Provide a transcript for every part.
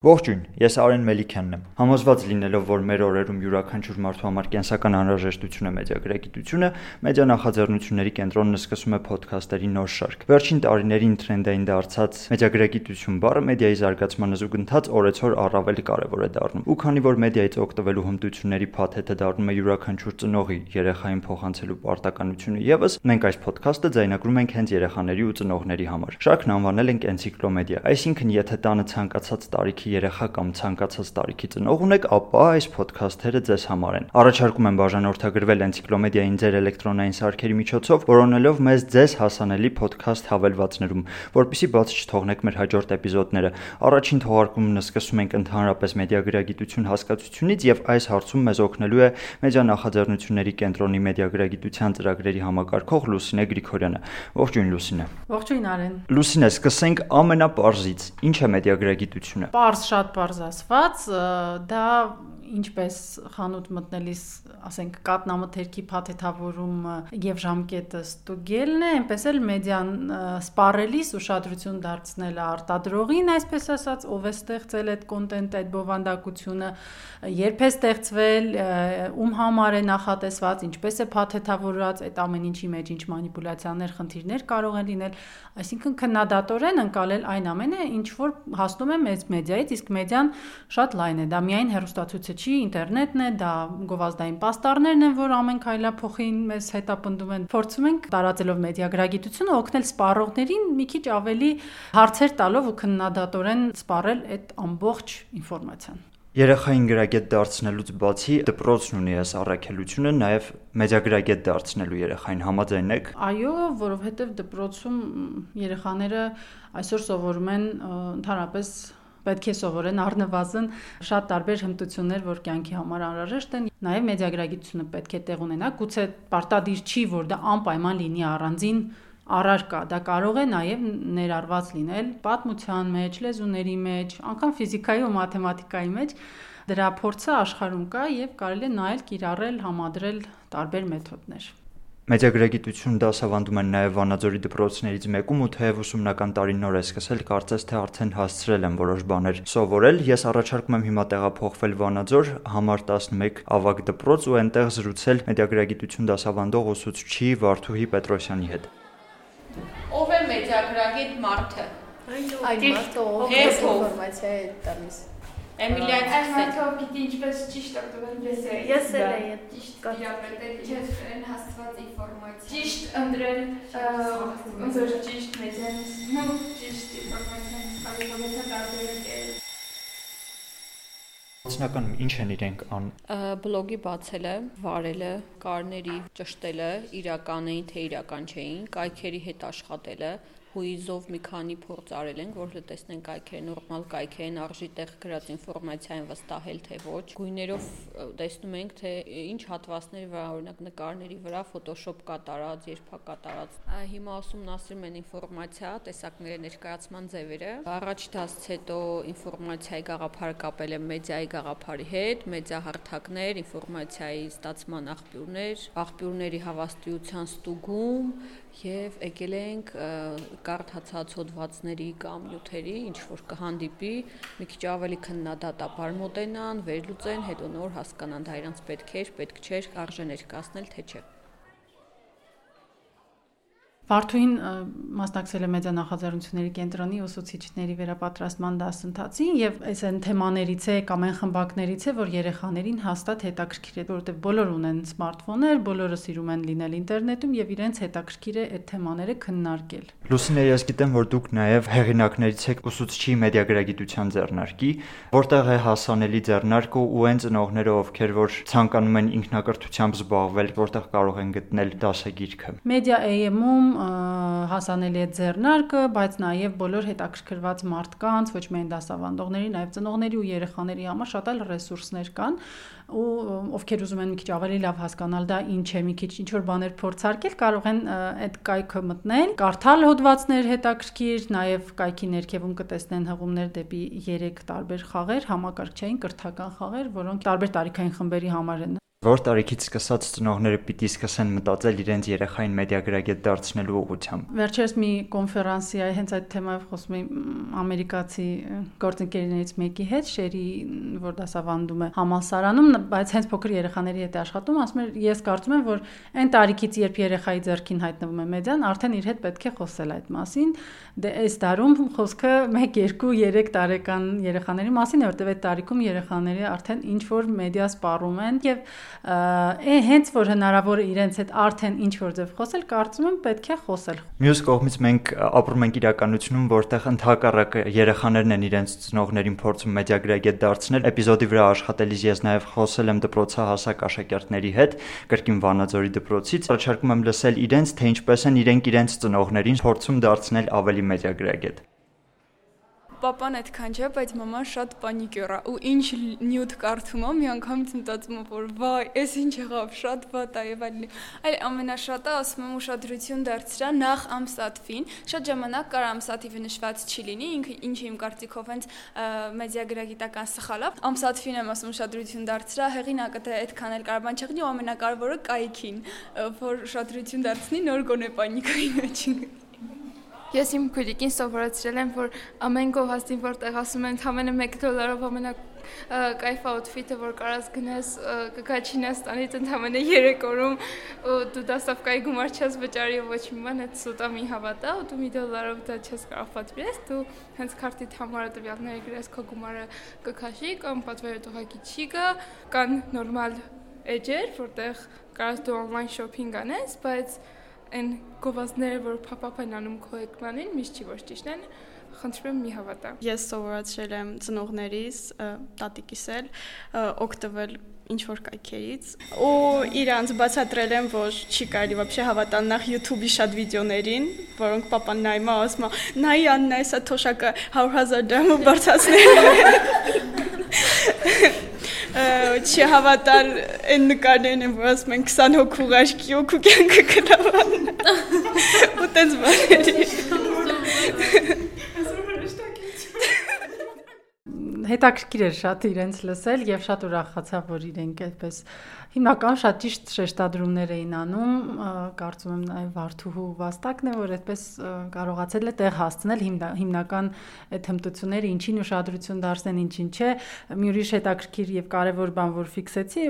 Ողջույն, ես Արեն Մելիքյանն եմ։ Համոզված լինելով, որ մեր օրերում յուրաքանչյուր մարդու համար կենսական անհրաժեշտություն է մեդիագրագիտությունը, մեդիա նախաձեռնությունների կենտրոնը սկսում է ոդքասթերի նոր շարք։ Վերջին տարիներին տրենդային դարձած մեդիագրագիտություն բառը մեդիայի զարգացման զուգընթաց օրեցօր առավել կարևոր է դառնում։ Ու քանի որ մեդիայից օգտվելու հմտությունների փաթեթը դառնում է յուրաքանչյուր ծնողի երեխային փոխանցելու պարտականությունը եւս, մենք այս ոդքասթը ձայնագրում ենք հենց երեխաների ու ծնողների համար։ Շարքն անվանել ենք Էնցիկլոմեդիա, այսինքն եթե տանը ցանկացած տարիքի երեխա կամ ցանկացած տարիքի ծնող ունեք, ապա այս ոդքասթերը ձեզ համար են։ Առաջարկում եմ բաժանորդագրվել Էնցիկլոմեդիային ձեր էլեկտրոնային սարքերի միջոցով, որոնելով մեզ ձեզ հասանելի ոդքասթ հավելվածներում, որpիսի բաց չթողնեք մեր հաջորդ էպիզոդները։ Առաջին թողարկումն սկսում ենք ընդհանրապես մեդիագրագիտություն հասկացությունից եւ այս հարցում մեզ օգնելու է մեդիա նախաձեռնությունների կենտրոնի մեդիագրագիտության ծրագրերի համակարգող Լուսինե Գրիգորյանը։ Ողջույն Լուսինե։ Ողջույն Արեն։ Լուսինե, սկսենք ամենապարզից։ Ինչ է մեդիագրագիտությունը։ Պարզ բարձ շատ բարձ ասված, դա ինչպես խանութ մտնելիս, ասենք, կատնամթերքի փաթեթավորումը եւ ժամկետը ստուգելն է, այնպես էլ մեդիան սպառելիս ուշադրություն դարձնելը արտադրողին, այսպես ասած, ով է ստեղծել այդ կոնտենտը, այդ բովանդակությունը, երբ է ստեղծվել, ում համար է նախատեսված, ինչպես է փաթեթավորված, այդ ամեն ինչի մեջ ինչ մանիպուլյացիաներ, խնդիրներ կարող են լինել, այսինքն քննադատորեն ընկալել այն ամենը, ինչ որ հասնում է մեծ մեդիայից, իսկ մեդիան շատ լայն է, դա միայն հերոստացույցը չի, ինտերնետն է, դա գովազդային պաստառներն են, որ ամեն քայլափոխին մեզ հետապնդում են։ Փորձում ենք տարածելով մեդիագրագիտությունը օգնել սպառողներին մի քիչ ավելի հարցեր տալով ու քննադատորեն սպառել այդ ամբողջ ինֆորմացիան։ Երեխային գրագետ դարձնելուց բացի դպրոցն ունի այս առաքելությունը նաև մեդիագրագետ դարձնելու երեխային համաձայն եք։ Այո, որովհետև դպրոցում երեխաները այսօր սովորում են ընդհանրապես պետք է սովորեն առնվազն շատ տարբեր հմտություններ, որ կյանքի համար անհրաժեշտ են։ Նաև մեդիագրագիտությունը պետք է տեղ ունենա, գուցե պարտադիր չի, որ դա անպայման լինի առանձին առարկա, դա կարող է նաև ներառված լինել պատմության մեջ, լեզուների մեջ, անկամ ֆիզիկայի ու մաթեմատիկայի մեջ դրա փորձը աշխարհում կա եւ կարելի է նայել, կիրառել, համադրել տարբեր մեթոդներ։ Մեդիագրագիտություն դասավանդում են նաև Վանաձորի դպրոցներից մեկում ու թեև ուսումնական տարին նոր է սկսել, կարծես թե արդեն հասցրել եմ որոշ բաներ սովորել։ Ես առաջարկում եմ հիմա տեղափոխվել Վանաձոր համար 11 ավագ դպրոց ու այնտեղ զրուցել մեդիագրագիտություն դասավանդող ուսուցչի Վարդուհի Պետրոսյանի հետ։ Ով է մեդիագրագետ մարդը։ Այն մարդը ով ինֆորմացիա է տալիս։ Էմիլիան այս մարդը գիտի ինչպես ճիշտ օգտվել ես է։ Ես էլ եմ ճիշտ դիաբետել եւ այն հաստված ինֆորմացիա։ Ճիշտ ընտրել ոնց ճիշտ մեդիան, նո ճիշտ ինֆորմացիան, կարողացա տարբերակել։ Անցնականում ինչ են իրենք ան բլոգի բացելը, վարելը, կարների ճշտելը, իրականային թե իրական չէին, կայքերի հետ աշխատելը, հույզով մի քանի փորձ արել ենք, որ տեսնենք կայքերը նորմալ կայքեր են, արժի տեղ գրած ինֆորմացիային վստահել թե ոչ։ Գույներով տեսնում ենք, թե ինչ հատվածների վրա, օրինակ նկարների վրա Photoshop կատարած, երբա կատարած։ Հիմա ուսումնասիրում են ինֆորմացիա, տեսակների ներկայացման ձևերը։ Առաջ դասից հետո ինֆորմացիայի գաղափարը կապել եմ մեդիայի գաղափարի հետ, մեդիա հարթակներ, ինֆորմացիայի ստացման աղբյուրներ, աղբյուրների հավաստիության ստուգում, եւ եկել ենք կարդացած հոդվածների կամ նյութերի ինչ որ կհանդիպի մի քիչ ավելի քննադատաբար մոտենան, վերլուծեն, հետո նոր հասկանան դա իրանց պետք էր, պետք չէր, արժե ներկայացնել թե չէ։ Վարդուհին մասնակցել է մեդիա նախաձեռնությունների կենտրոնի ուսուցիչների վերապատրաստման դասընթացին եւ այս այն թեմաներից է կամ այն խմբակներից է, որ երեխաներին հաստատ հետաքրքիր է, որովհետեւ բոլոր ունեն սմարթֆոններ, բոլորը սիրում են լինել ինտերնետում եւ իրենց հետաքրքիր է այդ թեմաները քննարկել։ Լուսինե, ես գիտեմ, որ դուք նաեւ հեղինակներից եք ուսուցչի մեդիագրագիտության ձեռնարկի, որտեղ է հասանելի ձեռնարկը ու այն ծնողները, ովքեր որ ցանկանում են ինքնակրթությամբ զբաղվել, որտեղ կարող են գտնել դասագիրքը։ Մեդիա AM-ում հասանելի է ձեռնարկը, բայց նաև բոլոր հետաքրքրված մարդկանց, ոչ միայն դասավանդողների, նաև ծնողների ու երեխաների համար շատ այլ ռեսուրսներ կան, ու ովքեր ուզում են մի քիչ ավելի լավ հասկանալ դա ինչ է, մի քիչ ինչ որ բաներ փորձարկել, կարող են այդ կայքը մտնել, կարդալ հոդվածներ հետաքրքիր, նաև կայքի ներքևում կտեսնեն հղումներ դեպի 3 տարբեր խաղեր, համակարգչային կրթական խաղեր, որոնք տարբեր տարիքային խմբերի համար են Որ տարիքից սկսած ծնողները պիտի սկսեն մտածել իրենց երեխային մեդիագրագետ դարձնելու ուղղությամբ։ Վերջերս մի կոնֆերանսի այ հենց այդ թեմայով խոսում էի ամերիկացի գործընկերներից մեկի հետ, Շերի, որ դասավանդում է համալսարանում, բայց հենց փոքր երեխաների հետ է աշխատում, ասում է ես կարծում եմ, որ այն տարիքից, երբ երեխայի ձեռքին հայտնվում է մեդիան, արդեն իր հետ պետք է խոսել այդ մասին։ Դե այս դարում խոսքը 1, 2, 3 տարեկան երեխաների մասին է, որտեղ այդ տարիքում երեխաները արդեն ինչ որ մեդիա սպառում են եւ է հենց որ հնարավոր է իրենց հետ արդեն ինչ որ ձև խոսել, կարծում եմ պետք է խոսել։ Մյուս կողմից մենք ապրում ենք իրականությունում, որտեղ ընդհակառակը երեխաներն են իրենց ծնողներին փորձում մեդիագրագետ դարձնել։ Էպիզոդի վրա աշխատելիս ես նաև խոսել եմ դպրոցահասակ աշակերտների հետ, կրկին Վանաձորի դպրոցից, առաջարկում եմ լսել իրենց, թե ինչպես են իրենք իրենց ծնողներին փորձում դարձնել ավելի մեդիագրագետ papan այդքան չէ, բայց մաման շատ պանիկյուր է ու ինչ նյութ կարդում է, մի անգամից մտածում եմ, որ վայ, էս ինչ եղավ, շատ վատ է եւ այլն։ Այլ ամենաշատը ասում եմ ուշադրություն դարձրա նախ ամսաթվին, շատ ժամանակ կար ամսաթիվը նշված չի լինի, ինքը ինչը իմ կարծիքով հենց մեդիագրագիտական սխալ է։ Ամսաթվին եմ ասում ուշադրություն դարձրա, հեղինակը թե այդքան էլ կարողան չեղնի ու ամենակարևորը կայքին, որ ուշադրություն դարձնի նոր գոնե պանիկայի մեջ։ Ես իմ քույրիկին սովորեցրել եմ, որ ամեն գովազդին, որտեղ ասում են ամենը 1 դոլարով ամենա կայֆ աուտֆիտը, որ կարաս գնես կգա Չինաստանից ընդամենը 3 օրում ու դու դասավկայի գումար չես վճարի ոչ մի բան, այդ սուտա մի հավատա ու դու մի դոլարով դա չես կարող պատվիրես, դու հենց քարտիդ համարը տվյալները գրես քո գումարը կքաշի կամ պատվերը ուղակի չի գա, կան նորմալ էջեր, որտեղ կարաս դու on-line shopping անես, բայց այն գովազդները, որ փապապ են անում քո էկրանին, միշտ չի որ ճիշտ են, խնդրում եմ մի հավատա։ Ես սովորացրել եմ ծնողներիս, տատիկիս էլ օգտվել ինչ որ կայքերից ու իրանց բացատրել եմ որ չի կարելի вообще հավատալ նախ YouTube-ի շատ վիդեոներին որոնք papan նայում ասում նայ Աննա էսա թոշակը 100.000 դրամը բարձրացնել չհավատալ այն նկարներն են, որ ասում են 20 հոգու ղաշկի հոգու կյանքը կլավան։ Ու տենց բաների։ Հետաքրքիր էր շատ իրենց լսել եւ շատ ուրախացա, որ իրենք այդպես հիմնական շատ ճիշտ շեշտադրումներ էին անում, կարծում եմ նաև Վարդուհու Վաստակն է, որ այդպես կարողացել է տեղ հասցնել հիմնական այդ հմտությունները ինչին ուշադրություն դարձնեն, ինչին չէ։ Մի ուրիշ հետաքրքիր եւ կարեւոր բան, որ ֆիքսեցի,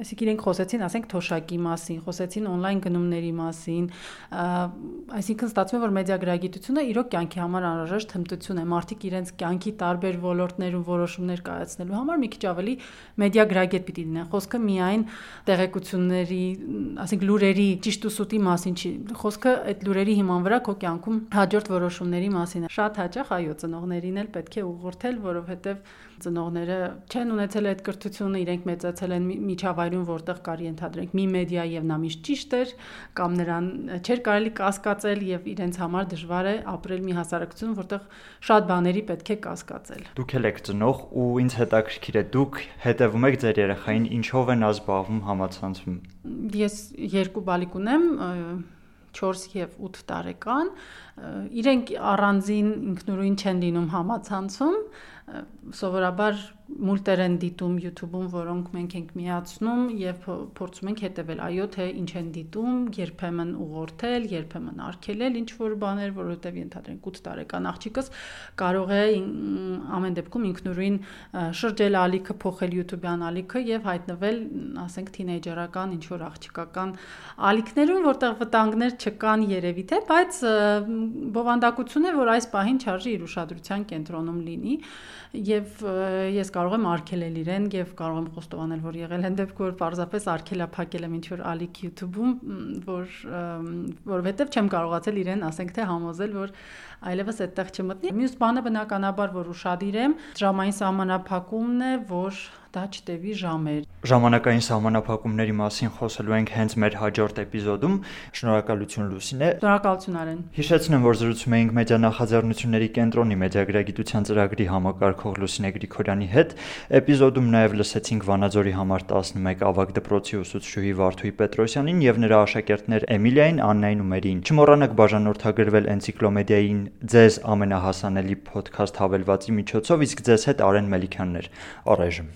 այսինքն իրենք խոսեցին, ասենք թոշակի մասին, խոսեցին on-line գնումների մասին, այսինքն ստացվում է, որ մեդիագրագիտությունը իրոք կյանքի համար անհրաժեշտ հմտություն է։ Մարդիկ իրենց կյանքի տարբեր ոլորտներում որոշումներ կայացնելու համար մի քիչ ավելի մեդիագրագետ պիտի լինեն։ Խոսքը միայն միայն տեղեկությունների, ասենք լուրերի ճիշտ ու սուտի մասին չի։ Խոսքը այդ լուրերի հիման վրա քո կյանքում հաջորդ որոշումների մասին է։ Շատ հաճախ այո, ծնողներին էլ պետք է ուղղորդել, որովհետև ծնողները չեն ունեցել այդ կրթությունը, իրենք մեծացել են միջավայրում, որտեղ կարի ընդհանրենք մի մեդիա եւ նա միշտ ճիշտ էր, կամ նրան չէր կարելի կասկածել եւ իրենց համար դժվար է ապրել մի հասարակություն, որտեղ շատ բաների պետք է կասկածել։ Դուք եք ծնող ու ինձ հետաքրքիր է դուք հետևում եք ձեր երեխային ինչով են զբաղվում համացանցում։ Ես երկու բալիկ ունեմ, 4 եւ 8 տարեկան իրենք առանձին ինքնուրույն չեն լինում համացանցում սովորաբար մուլտեր են դիտում YouTube-ում, որոնք մենք ենք միացնում եւ փորձում ենք հետեւել, այո, թե ինչ են դիտում, երբեմն ուղղորդել, երբեմն արգելել ինչ որ բաներ, որովհետեւ ենթադրենք 8 տարեկան աղջիկս կարող է ամեն դեպքում ինքնուրույն շրջել ալիքը, փոխել YouTube-յան ալիքը եւ հայտնվել, ասենք, թինեյջերական ինչ որ աղջիկական ալիքներում, որտեղ վտանգներ չկան երևի թե, բայց բովանդակություն է, որ այս պահին չարժի իր ուշադրության կենտրոնում լինի եւ ես կարող եմ արկելել իրեն եւ կարող եմ խոստովանել, որ եղել են դեպք, որ պարզապես արկելափակել եմ ինչ-որ ալիք YouTube-ում, որ որովհետեւ չեմ կարողացել իրեն, ասենք թե համոզել, որ այլևս այդտեղ չմտնի։ Մյուս բանը բնականաբար, որ ուրشادիր եմ, ժամային սահմանափակումն է, որ դա չտևի ժամեր։ Ժամանակային սահմանափակումների մասին խոսելու ենք հենց մեր հաջորդ էպիզոդում։ Շնորհակալություն Լուսինե։ Շնորհակալություն Արեն։ Հիշեցնեմ, որ զրուցում էինք մեդիա նախաձեռնությունների կենտրոնի մեդիագրագիտության ծրագրի համակարգող Լուսինե Գրիգորյանի հետ։ Էպիզոդում նաև լսեցինք Վանաձորի համար 11 ավագ դպրոցի ուսուցչուհի Վարդուհի Պետրոսյանին եւ նրա աշակերտներ Էմիլիային, Աննային ու Մերին։ Չմոռանաք բաժանորդագրվել էնցիկլոմեդիային ձեզ ամենահասանելի ոդքասթ հավելվածի միջոցով, իսկ ձեզ հետ Արեն Մելիքյաններ։ Առայժմ